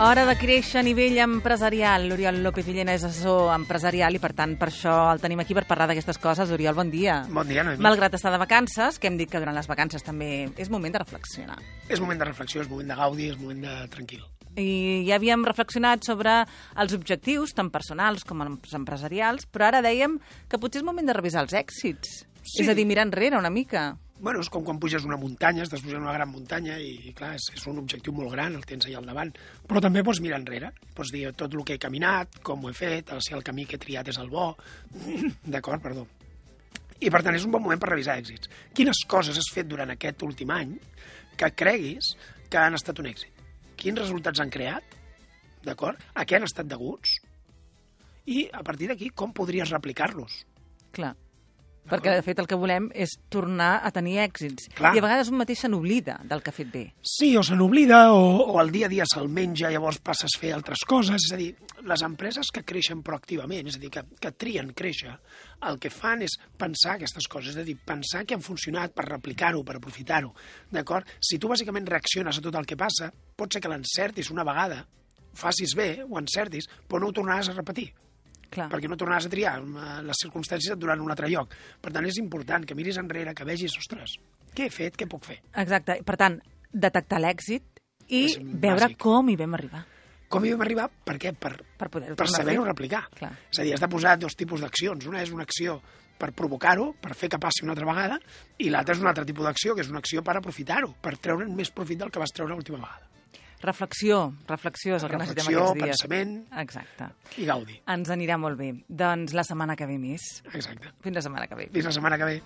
Hora de créixer a nivell empresarial. L'Oriol López Villena és assessor empresarial i, per tant, per això el tenim aquí per parlar d'aquestes coses. Oriol, bon dia. Bon dia, Noemi. Malgrat estar de vacances, que hem dit que durant les vacances també és moment de reflexionar. És moment de reflexió, és moment de gaudi, és moment de tranquil. I ja havíem reflexionat sobre els objectius, tant personals com els empresarials, però ara dèiem que potser és moment de revisar els èxits. Sí. És a dir, mirar enrere una mica. Bueno, és com quan puges una muntanya, estàs pujant una gran muntanya i, clar, és, és un objectiu molt gran, el tens allà al davant. Però també pots mirar enrere, pots dir tot el que he caminat, com ho he fet, si el camí que he triat és el bo... D'acord, perdó. I, per tant, és un bon moment per revisar èxits. Quines coses has fet durant aquest últim any que creguis que han estat un èxit? Quins resultats han creat? D'acord? A què han estat deguts? I, a partir d'aquí, com podries replicar-los? Clar. Perquè, de fet, el que volem és tornar a tenir èxits. Clar. I a vegades un mateix se n'oblida del que ha fet bé. Sí, o se n'oblida, o, o el dia a dia se'l menja, llavors passes a fer altres coses. És a dir, les empreses que creixen proactivament, és a dir, que, que trien créixer, el que fan és pensar aquestes coses, és a dir, pensar que han funcionat per replicar-ho, per aprofitar-ho, d'acord? Si tu bàsicament reacciones a tot el que passa, pot ser que l'encertis una vegada, facis bé, ho encertis, però no ho tornaràs a repetir Clar. perquè no tornaràs a triar, eh, les circumstàncies et duran un altre lloc. Per tant, és important que miris enrere, que vegis, ostres, què he fet, què puc fer? Exacte. Per tant, detectar l'èxit i És veure bàsic. com hi vam arribar. Com hi vam arribar? Per què? Per, Per poder-ho per saber-ho replicar. Clar. És a dir, has de posar dos tipus d'accions. Una és una acció per provocar-ho, per fer que passi una altra vegada, i l'altra és un altre tipus d'acció, que és una acció per aprofitar-ho, per treure'n més profit del que vas treure l'última vegada. Reflexió, reflexió és el que necessitem aquests dies. Reflexió, pensament. Exacte. I gaudi. Ens anirà molt bé. Doncs la setmana que ve més. Exacte. Fins la setmana que ve. Fins la setmana que ve.